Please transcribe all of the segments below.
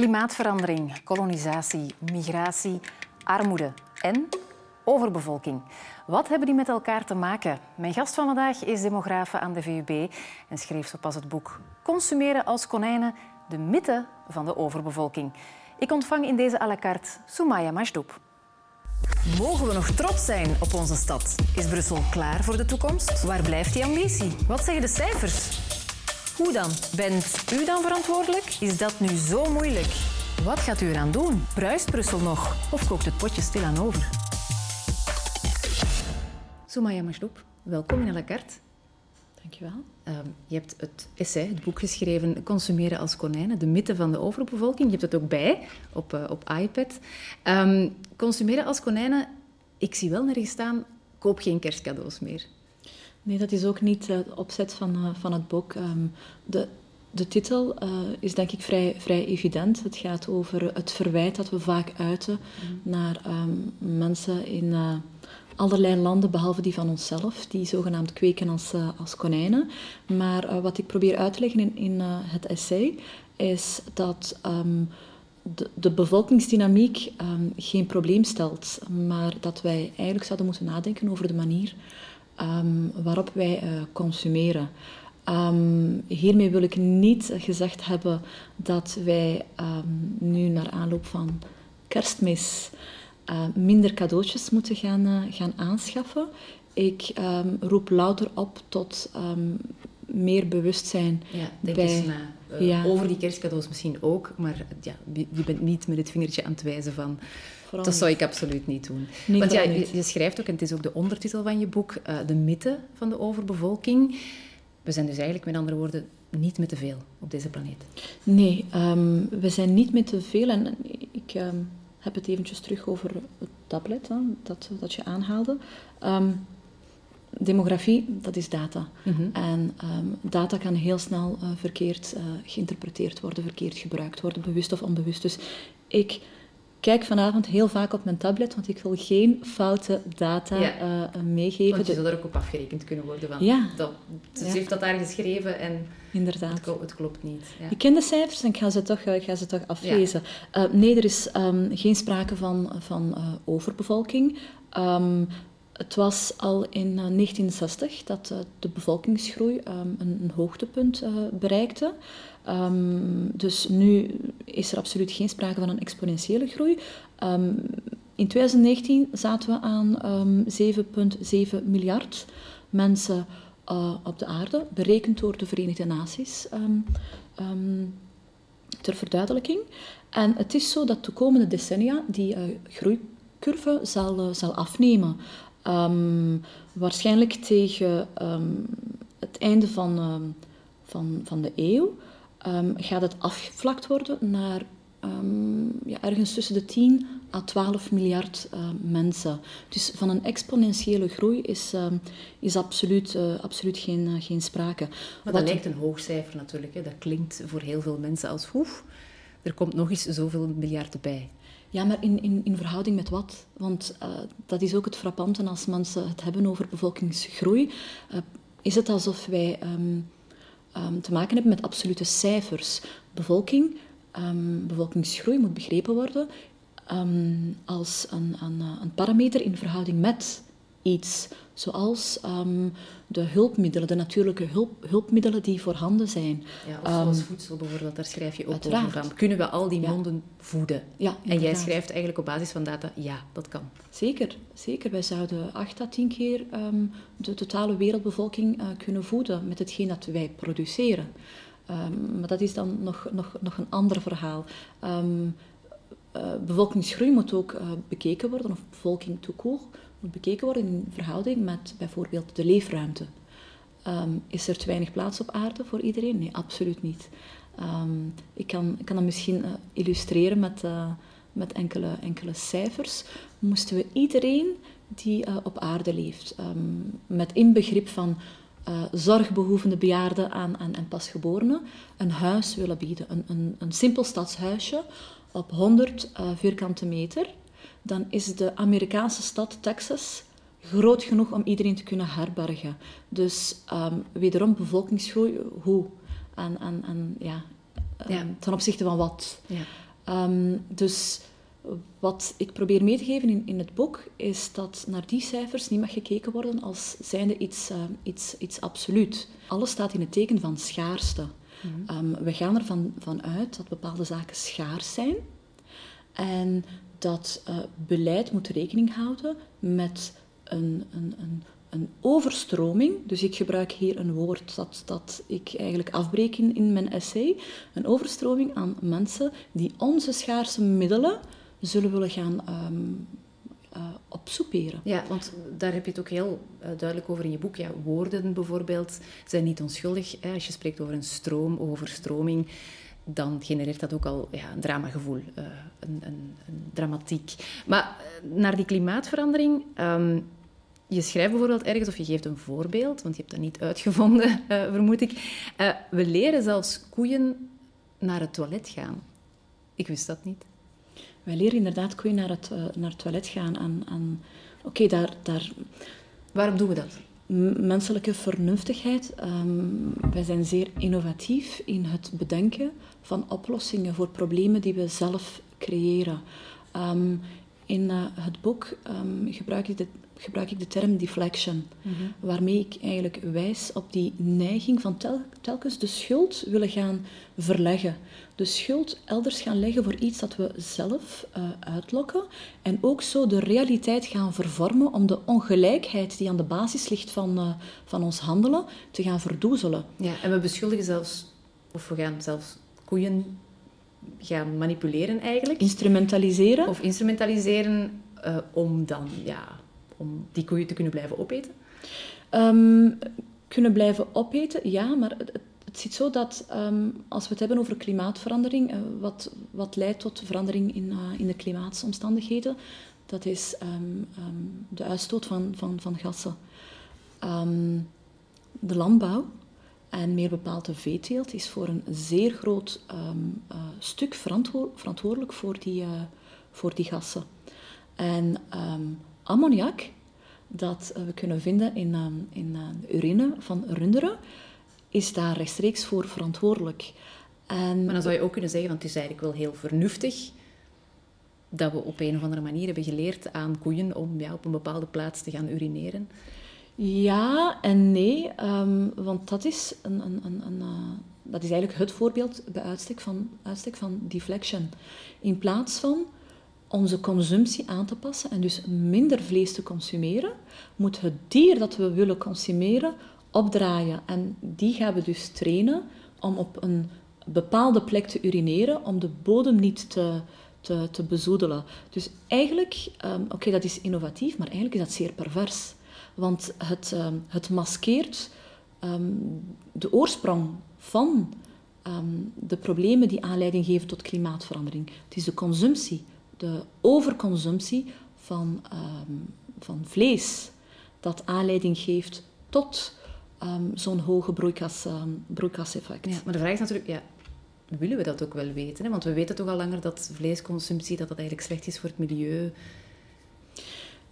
Klimaatverandering, kolonisatie, migratie, armoede en overbevolking. Wat hebben die met elkaar te maken? Mijn gast van vandaag is demografe aan de VUB en schreef zo pas het boek Consumeren als konijnen, de mythe van de overbevolking. Ik ontvang in deze à la carte Soumaya Majdoub. Mogen we nog trots zijn op onze stad? Is Brussel klaar voor de toekomst? Waar blijft die ambitie? Wat zeggen de cijfers? Hoe dan? Bent u dan verantwoordelijk? Is dat nu zo moeilijk? Wat gaat u eraan doen? Bruist Brussel nog? Of kookt het potje stilaan over? Soumaya Majdoub, welkom in à la carte. Dankjewel. Um, je hebt het essay, het boek geschreven Consumeren als konijnen, de mythe van de overbevolking. Je hebt het ook bij op, uh, op iPad. Um, consumeren als konijnen, ik zie wel nergens staan, koop geen kerstcadeaus meer. Nee, dat is ook niet het opzet van, uh, van het boek. Um, de, de titel uh, is denk ik vrij, vrij evident. Het gaat over het verwijt dat we vaak uiten mm. naar mensen in allerlei landen, behalve die van onszelf, die zogenaamd kweken als, als konijnen. Maar wat ik probeer uit te leggen in, in het essay, is dat um, de, de, bevolkingsdynamiek um, geen probleem stelt, maar dat wij eigenlijk zouden moeten nadenken over de manier um, waarop wij consumeren. hiermee wil ik niet gezegd hebben dat wij nu naar aanloop van kerstmis uh, minder cadeautjes moeten gaan, uh, gaan aanschaffen. Ik roep louter op tot meer bewustzijn. Ja, denk bij, eens na. Ja. Over die kerstcadeaus misschien ook, maar ja, je bent niet met het vingertje aan het wijzen van... Vooral dat zou ik absoluut niet doen. Nee, Want ja, je, je, schrijft ook, en het is ook de ondertitel van je boek, de mythe van de overbevolking. We zijn dus eigenlijk, met andere woorden, niet met te veel op deze planeet. Nee, um, we zijn niet met te veel. En ik heb het eventjes terug over het tablet hè, dat, dat je aanhaalde. Um, demografie, dat is data. Mm -hmm. En um, data kan heel snel uh, verkeerd uh, geïnterpreteerd worden, verkeerd gebruikt worden, bewust of onbewust. Dus ik kijk vanavond heel vaak op mijn tablet, want ik wil geen foute data ja. uh, meegeven. Want je zou er ook op afgerekend kunnen worden. Van, ja. Dat, ze ja. heeft dat daar geschreven en Inderdaad. Het, het klopt niet. Ik ken de cijfers en ik ga ze toch, ik ga ze toch aflezen. Uh, nee, er is um, geen sprake van, van uh, overbevolking. Um, het was al in 1960 dat de bevolkingsgroei um, een, hoogtepunt bereikte. Um, dus nu is er absoluut geen sprake van een exponentiële groei. Um, in 2019 zaten we aan um, 7,7 miljard mensen op de aarde, berekend door de Verenigde Naties ter verduidelijking. En het is zo dat de komende decennia die groeicurve zal, zal afnemen. Waarschijnlijk tegen het einde van, van, van de eeuw gaat het afgevlakt worden naar ja, ergens tussen de 10 à 12 miljard uh, mensen. Dus van een exponentiële groei is, is absoluut, uh, absoluut geen, uh, geen sprake. Maar dat lijkt een hoog cijfer natuurlijk. Hè. Dat klinkt voor heel veel mensen als hoef. Er komt nog eens zoveel miljarden bij. Ja, maar in, in, in verhouding met wat? Want dat is ook het frappante als mensen het hebben over bevolkingsgroei. is het alsof wij... Um, um, te maken hebben met absolute cijfers. Bevolking, um, bevolkingsgroei moet begrepen worden als een, een, een, parameter in verhouding met iets. Zoals de hulpmiddelen, de natuurlijke hulp, hulpmiddelen die voorhanden zijn. Ja, of zoals voedsel bijvoorbeeld, daar schrijf je ook uiteraard. over van. Kunnen we al die monden ja. voeden? Ja, en jij schrijft eigenlijk op basis van data, ja, dat kan. Zeker, zeker. Wij zouden acht à tien keer um, de totale wereldbevolking uh, kunnen voeden met hetgeen dat wij produceren. Maar dat is dan nog, nog, nog een ander verhaal. Uh, bevolkingsgroei moet ook uh, bekeken worden, of bevolking court, moet bekeken worden in verhouding met bijvoorbeeld de leefruimte. Um, is er te weinig plaats op aarde voor iedereen? Nee, absoluut niet. Um, ik, kan, kan dat misschien uh, illustreren met, uh, met enkele, enkele cijfers. Moesten we iedereen die uh, op aarde leeft, um, met inbegrip van zorgbehoevende bejaarden aan, en pasgeborenen, een huis willen bieden. Een, een, een simpel stadshuisje op 100 vierkante meter dan is de Amerikaanse stad Texas groot genoeg om iedereen te kunnen herbergen. Dus um, wederom bevolkingsgroei, hoe? En, en, en ja, um, ja, ten opzichte van wat? Ja. Ehm, dus wat ik probeer mee te geven in, in het boek is dat naar die cijfers niet mag gekeken worden als zijnde iets, uh, iets, iets absoluut. Alles staat in het teken van schaarste. Mhm. Ehm, we gaan ervan van uit dat bepaalde zaken schaars zijn en dat uh, beleid moet rekening houden met een, een, een, een overstroming. Dus ik gebruik hier een woord dat, dat ik eigenlijk afbreek in, in mijn essay. Een overstroming aan mensen die onze schaarse middelen zullen willen gaan um, uh, opsoeperen. Ja, want daar heb je het ook heel uh, duidelijk over in je boek. Ja, woorden bijvoorbeeld zijn niet onschuldig. Hè. Als je spreekt over een stroom, overstroming, dan genereert dat ook al ja, een dramagevoel, uh, een, een, een, dramatiek. Maar naar die klimaatverandering... Um, je schrijft bijvoorbeeld ergens, of je geeft een voorbeeld, want je hebt dat niet uitgevonden, vermoed ik. we leren zelfs koeien naar het toilet gaan. Ik wist dat niet. Wij leren inderdaad koeien naar het, uh, naar het toilet gaan. Aan, aan... Oké, daar, daar... Waarom doen we dat? Menselijke vernuftigheid. Um, wij zijn zeer innovatief in het bedenken van oplossingen voor problemen die we zelf creëren. Um, in uh, het boek um, gebruik ik de gebruik ik de term deflection, mhm. waarmee ik eigenlijk wijs op die neiging van telkens de schuld willen gaan verleggen. De schuld elders gaan leggen voor iets dat we zelf uh, uitlokken en ook zo de realiteit gaan vervormen om de ongelijkheid die aan de basis ligt van, uh, van ons handelen te gaan verdoezelen. Ja, en we beschuldigen zelfs, of we gaan zelfs koeien gaan manipuleren eigenlijk. Instrumentaliseren. Of instrumentaliseren uh, om dan ja, om die koeien te kunnen blijven opeten? Um, kunnen blijven opeten, ja, maar het, het zit zo dat um, als we het hebben over klimaatverandering, uh, wat, wat leidt tot verandering in, uh, in de klimaatsomstandigheden, dat is um, de uitstoot van, van, van gassen. de landbouw, en meer bepaald de veeteelt, is voor een zeer groot uh, stuk verantwoor verantwoordelijk voor die, voor die gassen. En ammoniak, dat we kunnen vinden in, ehm, in eh, de urine van runderen, is daar rechtstreeks voor verantwoordelijk. En maar dan zou je ook kunnen zeggen, want het is eigenlijk wel heel vernuftig dat we op een of andere manier hebben geleerd aan koeien om ja, op een bepaalde plaats te gaan urineren. Ja en nee, um, want dat is, een, een, een, een uh, dat is eigenlijk het voorbeeld bij uitstek van, uitstek van deflection. In plaats van onze consumptie aan te passen en dus minder vlees te consumeren, moet het dier dat we willen consumeren opdraaien. En die gaan we dus trainen om op een bepaalde plek te urineren, om de bodem niet te, te, te bezoedelen. Dus eigenlijk, um, oké, dat is innovatief, maar eigenlijk is dat zeer pervers. Want het, um, het maskeert um, de oorsprong van de problemen die aanleiding geven tot klimaatverandering. Het is de consumptie de overconsumptie van, um, van vlees dat aanleiding geeft tot um, zo'n hoge broeikas, um, broeikaseffect. Maar de vraag is natuurlijk, ja, willen we dat ook wel weten? Hè? Want we weten toch al langer dat vleesconsumptie dat dat eigenlijk slecht is voor het milieu.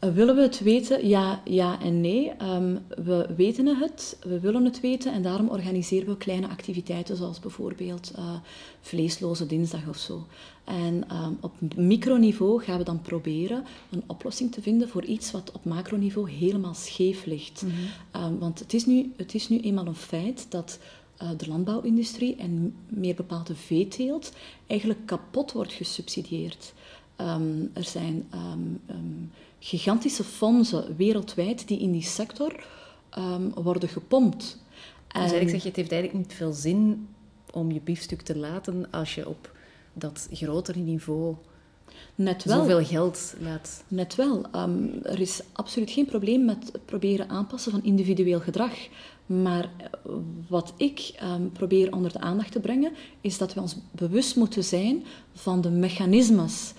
Uh, willen we het weten? Ja, ja en nee. Um, we weten het, we willen het weten en daarom organiseren we kleine activiteiten zoals bijvoorbeeld uh, vleesloze dinsdag of zo. En um, op microniveau gaan we dan proberen een oplossing te vinden voor iets wat op macroniveau helemaal scheef ligt. Mm -hmm. um, want het is, nu, het is nu eenmaal een feit dat uh, de landbouwindustrie en meer bepaald de veeteelt eigenlijk kapot wordt gesubsidieerd. Er zijn gigantische fondsen wereldwijd die in die sector worden gepompt. Dus eigenlijk zeg je, het heeft eigenlijk niet veel zin om je biefstuk te laten als je op dat grotere niveau Net wel. zoveel geld laat. Net wel. Um, er is absoluut geen probleem met het proberen aanpassen van individueel gedrag. Maar eh, wat ik um, probeer onder de aandacht te brengen, is dat we ons bewust moeten zijn van de mechanismes.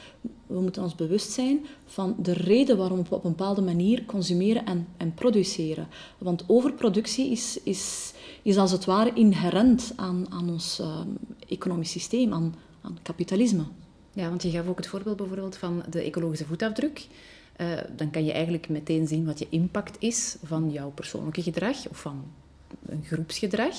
We moeten ons bewust zijn van de reden waarom we op een bepaalde manier consumeren en, en produceren. Want overproductie is, is, is als het ware inherent aan, aan ons uh, economisch systeem, aan, aan kapitalisme. Ja, want je gaf ook het voorbeeld bijvoorbeeld van de ecologische voetafdruk. Uh, dan kan je eigenlijk meteen zien wat je impact is van jouw persoonlijke gedrag of van een groepsgedrag.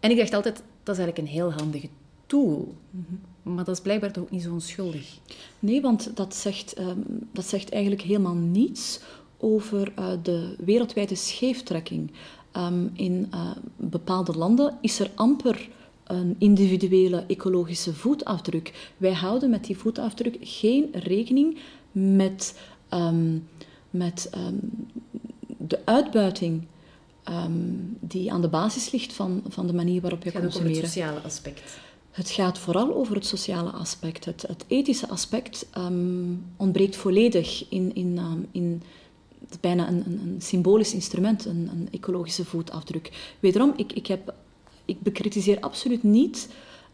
En ik dacht altijd, dat is eigenlijk een heel handige tool. Mhm. Maar dat is blijkbaar toch ook niet zo onschuldig? Nee, want dat zegt, ehm, dat zegt eigenlijk helemaal niets over uh, de wereldwijde scheeftrekking. Um, in uh, bepaalde landen is er amper een individuele ecologische voetafdruk. Wij houden met die voetafdruk geen rekening met, um, met de uitbuiting die aan de basis ligt van, van de manier waarop je consumeert. Het sociale aspect. Het gaat vooral over het sociale aspect. Het, het ethische aspect um, ontbreekt volledig in, in, um, in bijna een, een, een, symbolisch instrument, een, een, ecologische voetafdruk. Wederom, ik, ik, heb, ik bekritiseer absoluut niet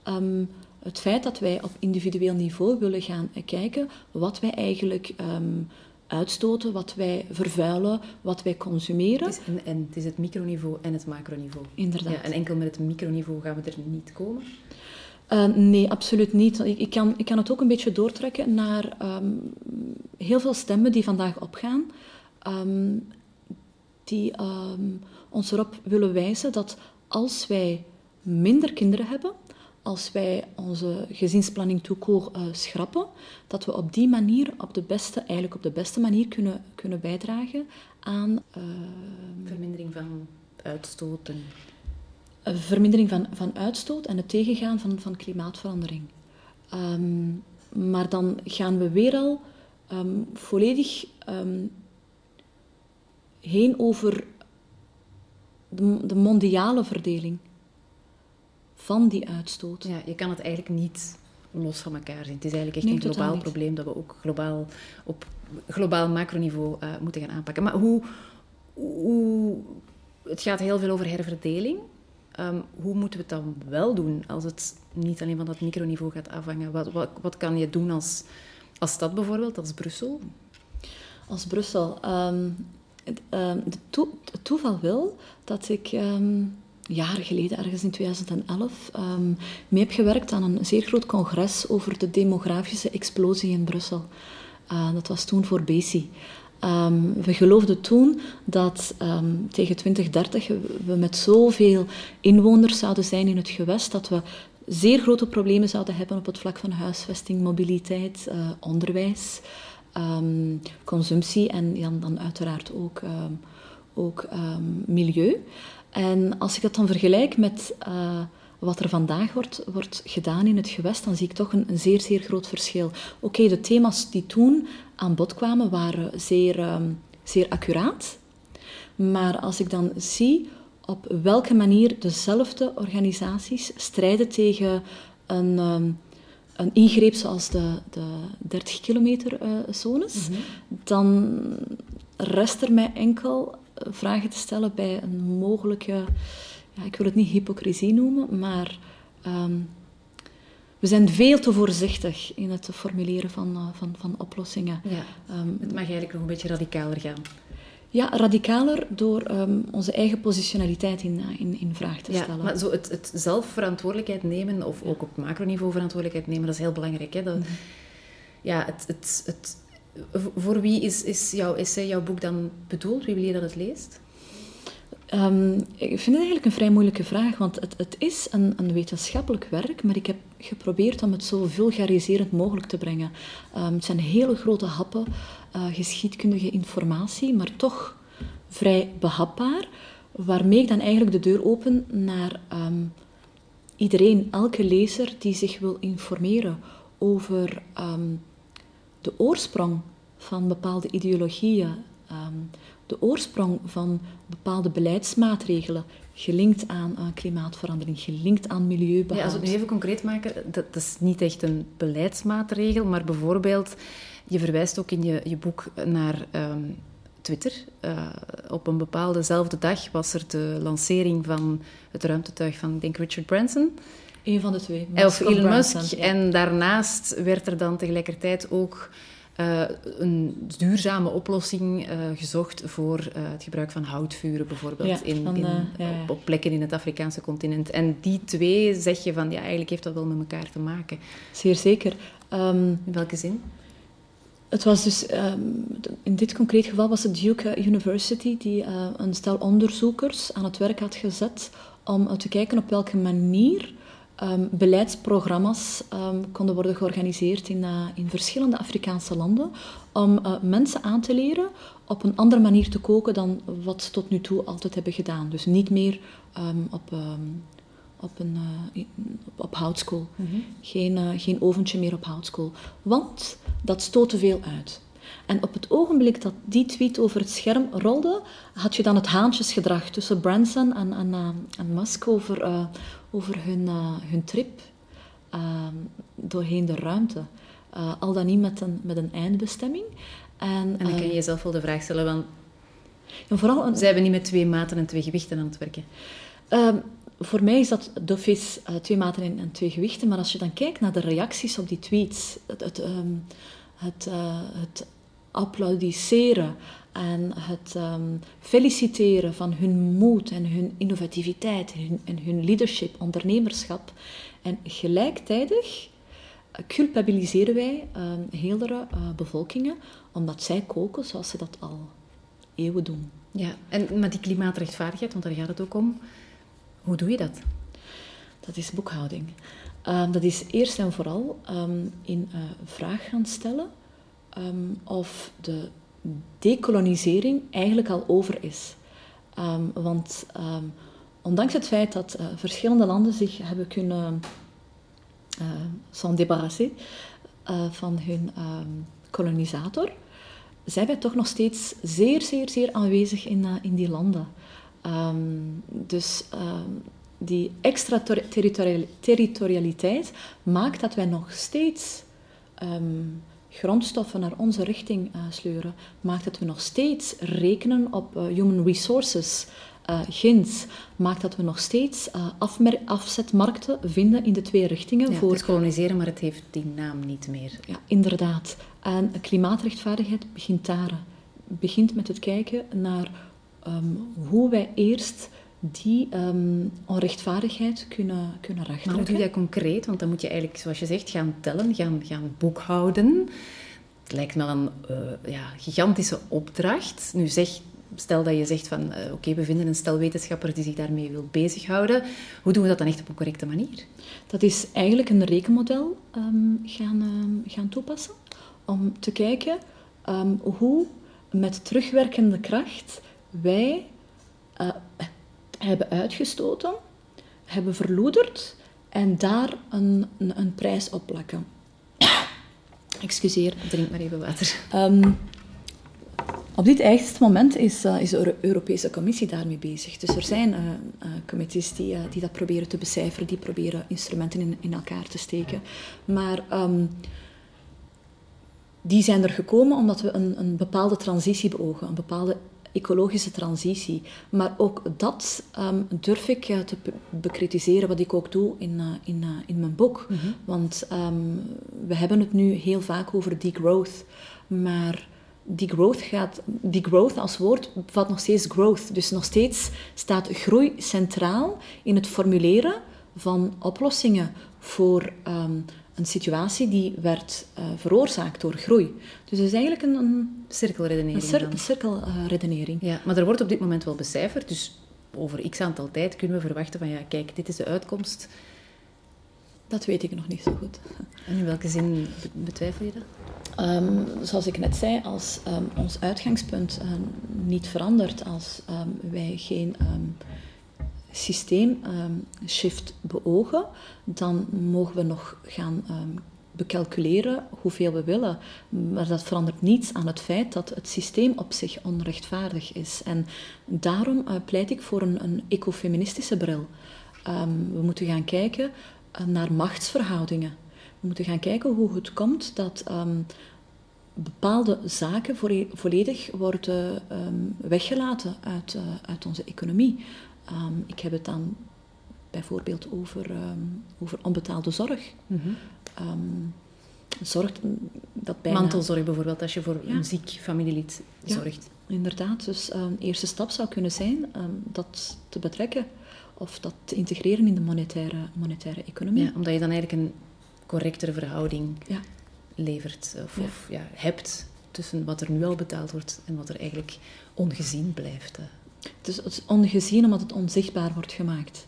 um, het feit dat wij op individueel niveau willen gaan kijken wat wij eigenlijk uitstoten, wat wij vervuilen, wat wij consumeren. Het is, en, en, het is het microniveau en het macroniveau. Inderdaad. Ja, en enkel met het microniveau gaan we er niet komen? Uh, nee, absoluut niet. Ik, ik, kan, ik kan het ook een beetje doortrekken naar um, heel veel stemmen die vandaag opgaan, um, die um, ons erop willen wijzen dat als wij minder kinderen hebben, als wij onze gezinsplanning toekoor uh, schrappen, dat we op die manier, op de beste, eigenlijk op de beste manier kunnen, kunnen bijdragen aan... Vermindering van uitstoot en vermindering van, van uitstoot en het tegengaan van, van klimaatverandering. Um, maar dan gaan we weer al um, volledig um, heen over de, de, mondiale verdeling van die uitstoot. Ja, je kan het eigenlijk niet los van elkaar zien. Het is eigenlijk echt nee, een globaal probleem dat we ook globaal op globaal macroniveau uh, moeten gaan aanpakken. Maar hoe, hoe, het gaat heel veel over herverdeling. Um, hoe moeten we het dan wel doen als het niet alleen van dat microniveau gaat afhangen? Wat, wat, wat kan je doen als, als stad bijvoorbeeld, als Brussel? Als Brussel. Het, um, het, toeval wil dat ik jaren geleden, ergens in 2011, mee heb gewerkt aan een zeer groot congres over de demografische explosie in Brussel. Dat was toen voor BESI. Um, we geloofden toen dat um, tegen 2030 we met zoveel inwoners zouden zijn in het gewest dat we zeer grote problemen zouden hebben op het vlak van huisvesting, mobiliteit, uh, onderwijs, um, consumptie en dan uiteraard ook, ook milieu. En als ik dat dan vergelijk met uh, wat er vandaag wordt, wordt gedaan in het gewest, dan zie ik toch een, een zeer, zeer groot verschil. Oké, okay, de thema's die toen aan bod kwamen waren zeer, um, zeer accuraat. Maar als ik dan zie op welke manier dezelfde organisaties strijden tegen een, um, een ingreep zoals de, de 30 kilometer uh, zones, mm -hmm. dan rest er mij enkel vragen te stellen bij een mogelijke ja, ik wil het niet hypocrisie noemen, maar um, we zijn veel te voorzichtig in het formuleren van, uh, van, van oplossingen. Ja, um, het mag eigenlijk nog een beetje radicaler gaan. Ja, radicaler door um, onze eigen positionaliteit in, uh, in, in vraag te stellen. Ja, maar zo het, het zelf verantwoordelijkheid nemen, of ook op macroniveau verantwoordelijkheid nemen, dat is heel belangrijk. Hè? Dat, mm -hmm. Ja, het, het, het, voor wie is, is jouw essay, jouw boek dan bedoeld? Wie wil je dat het leest? Um, ik vind het eigenlijk een vrij moeilijke vraag, want het, het is een, een, wetenschappelijk werk, maar ik heb geprobeerd om het zo vulgariserend mogelijk te brengen. Um, het zijn hele grote happen uh, geschiedkundige informatie, maar toch vrij behapbaar, waarmee ik dan eigenlijk de deur open naar um, iedereen, elke lezer die zich wil informeren over de oorsprong van bepaalde ideologieën de oorsprong van bepaalde beleidsmaatregelen gelinkt aan, klimaatverandering, gelinkt aan milieubehoud. Ja, als we het nu even concreet maken, dat, dat, is niet echt een beleidsmaatregel, maar bijvoorbeeld, je verwijst ook in je, je boek naar um, Twitter. Uh, op een bepaaldezelfde dag was er de lancering van het ruimtetuig van, ik denk, Richard Branson. Een van de twee. Musk of Elon Musk. Ja. En daarnaast werd er dan tegelijkertijd ook uh, een duurzame oplossing uh, gezocht voor uh, het gebruik van houtvuren, bijvoorbeeld, ja, in, van, in, ja, op, op, plekken in het Afrikaanse continent. En die twee zeg je van, ja, eigenlijk heeft dat wel met elkaar te maken. Zeer zeker. Um, in welke zin? Het was dus, um, in dit concreet geval was het Duke University die een stel onderzoekers aan het werk had gezet om te kijken op welke manier um, beleidsprogramma's um, konden worden georganiseerd in, uh, in verschillende Afrikaanse landen om uh, mensen aan te leren op een andere manier te koken dan wat ze tot nu toe altijd hebben gedaan. Dus niet meer um, op, op, een, uh, op, houtskool. Mm -hmm. geen, geen oventje meer op houtskool. Want dat stoot te veel uit. En op het ogenblik dat die tweet over het scherm rolde, had je dan het haantjesgedrag tussen Branson en, en, uh, en Musk over, uh, over hun, uh, hun trip doorheen de ruimte. al dan niet met een, met een eindbestemming. En, en dan kan je jezelf wel de vraag stellen, want en vooral een... we niet met twee maten en twee gewichten aan het werken? Ehm, voor mij is dat dofis twee maten en, twee gewichten. Maar als je dan kijkt naar de reacties op die tweets, het, het, um, het, het applaudisseren en het um, feliciteren van hun moed en hun innovativiteit en hun, en hun leadership, ondernemerschap. En gelijktijdig culpabiliseren wij um, heeldere uh, bevolkingen omdat zij koken zoals ze dat al eeuwen doen. Ja, en met die klimaatrechtvaardigheid, want daar gaat het ook om, hoe doe je dat? Dat is boekhouding. Um, dat is eerst en vooral um, in uh, vraag gaan stellen um, of de decolonisering eigenlijk al over is. Um, want um, ondanks het feit dat uh, verschillende landen zich hebben kunnen uh, s'en débarrasser uh, van hun kolonisator, zijn wij toch nog steeds zeer, zeer, zeer aanwezig in, in die landen. dus die extra territorialiteit maakt dat wij nog steeds grondstoffen naar onze richting uh, sleuren, maakt dat we nog steeds rekenen op uh, human resources. Uh, ginds maakt dat we nog steeds afzetmarkten vinden in de twee richtingen. Ja, voor... Het is koloniseren, maar het heeft die naam niet meer. Ja, inderdaad. En klimaatrechtvaardigheid begint daar. Begint met het kijken naar um, hoe wij eerst die um, onrechtvaardigheid kunnen, kunnen. Maar hoe doe je dat concreet? Want dan moet je eigenlijk, zoals je zegt, gaan tellen, gaan, gaan boekhouden. Het lijkt me een uh, ja, gigantische opdracht. Nu zeg, stel dat je zegt van, uh, oké, okay, we vinden een stel wetenschappers die zich daarmee wil bezighouden. Hoe doen we dat dan echt op een correcte manier? Dat is eigenlijk een rekenmodel um, gaan, um, gaan toepassen. Om te kijken hoe met terugwerkende kracht wij uh, hebben uitgestoten, hebben verloederd en daar een, een, een prijs op plakken. Excuseer, drink maar even water. Um, op dit eigenste moment is, uh, is de Europese Commissie daarmee bezig. Dus er zijn uh, uh, commissies die, die dat proberen te becijferen, die proberen instrumenten in, in elkaar te steken. Maar um, die zijn er gekomen omdat we een, een bepaalde transitie beogen, een bepaalde ecologische transitie. Maar ook dat um, durf ik uh, te bekritiseren, wat ik ook doe in, uh, in, uh, in mijn boek. Mm -hmm. Want um, we hebben het nu heel vaak over degrowth, maar degrowth, gaat, degrowth als woord bevat nog steeds growth. Dus nog steeds staat groei centraal in het formuleren van oplossingen voor um, een situatie die werd uh, veroorzaakt door groei. Dus het is eigenlijk een, een cirkelredenering. Een cir cirkelredenering. Uh, ja, maar er wordt op dit moment wel becijferd, dus over x aantal tijd kunnen we verwachten van ja, kijk, dit is de uitkomst. Dat weet ik nog niet zo goed. En in welke zin betwijfel je dat? Um, zoals ik net zei, als um, ons uitgangspunt niet verandert, als wij geen systeemshift um, beogen, dan mogen we nog gaan um, becalculeren hoeveel we willen. Maar dat verandert niets aan het feit dat het systeem op zich onrechtvaardig is. En daarom uh, pleit ik voor een, een ecofeministische bril. Um, we moeten gaan kijken uh, naar machtsverhoudingen. We moeten gaan kijken hoe het komt dat bepaalde zaken volledig worden weggelaten uit, uh, uit onze economie. Um, ik heb het dan bijvoorbeeld over, um, over onbetaalde zorg. Mm -hmm. um, zorg dat bijna... Mantelzorg bijvoorbeeld, als je voor ja. een ziek familielid zorgt. Ja, inderdaad. Dus een eerste stap zou kunnen zijn dat te betrekken of dat te integreren in de monetaire, monetaire economie. Ja, omdat je dan eigenlijk een correctere verhouding levert of, of hebt tussen wat er nu al betaald wordt en wat er eigenlijk ongezien blijft. Het is, het is ongezien omdat het onzichtbaar wordt gemaakt.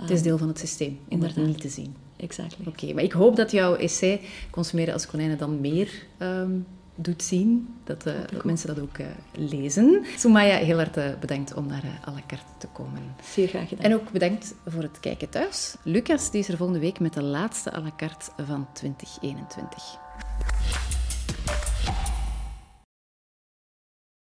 Het is deel van het systeem, om het niet te zien. Exact. Oké, maar ik hoop dat jouw essay Consumeren als konijnen dan meer ehm, doet zien. Dat, uh, mensen dat ook uh, lezen. Soumaya, heel hard bedankt om naar à la carte te komen. Zeer graag gedaan. En ook bedankt voor het kijken thuis. Lucas die is er volgende week met de laatste à la carte van 2021.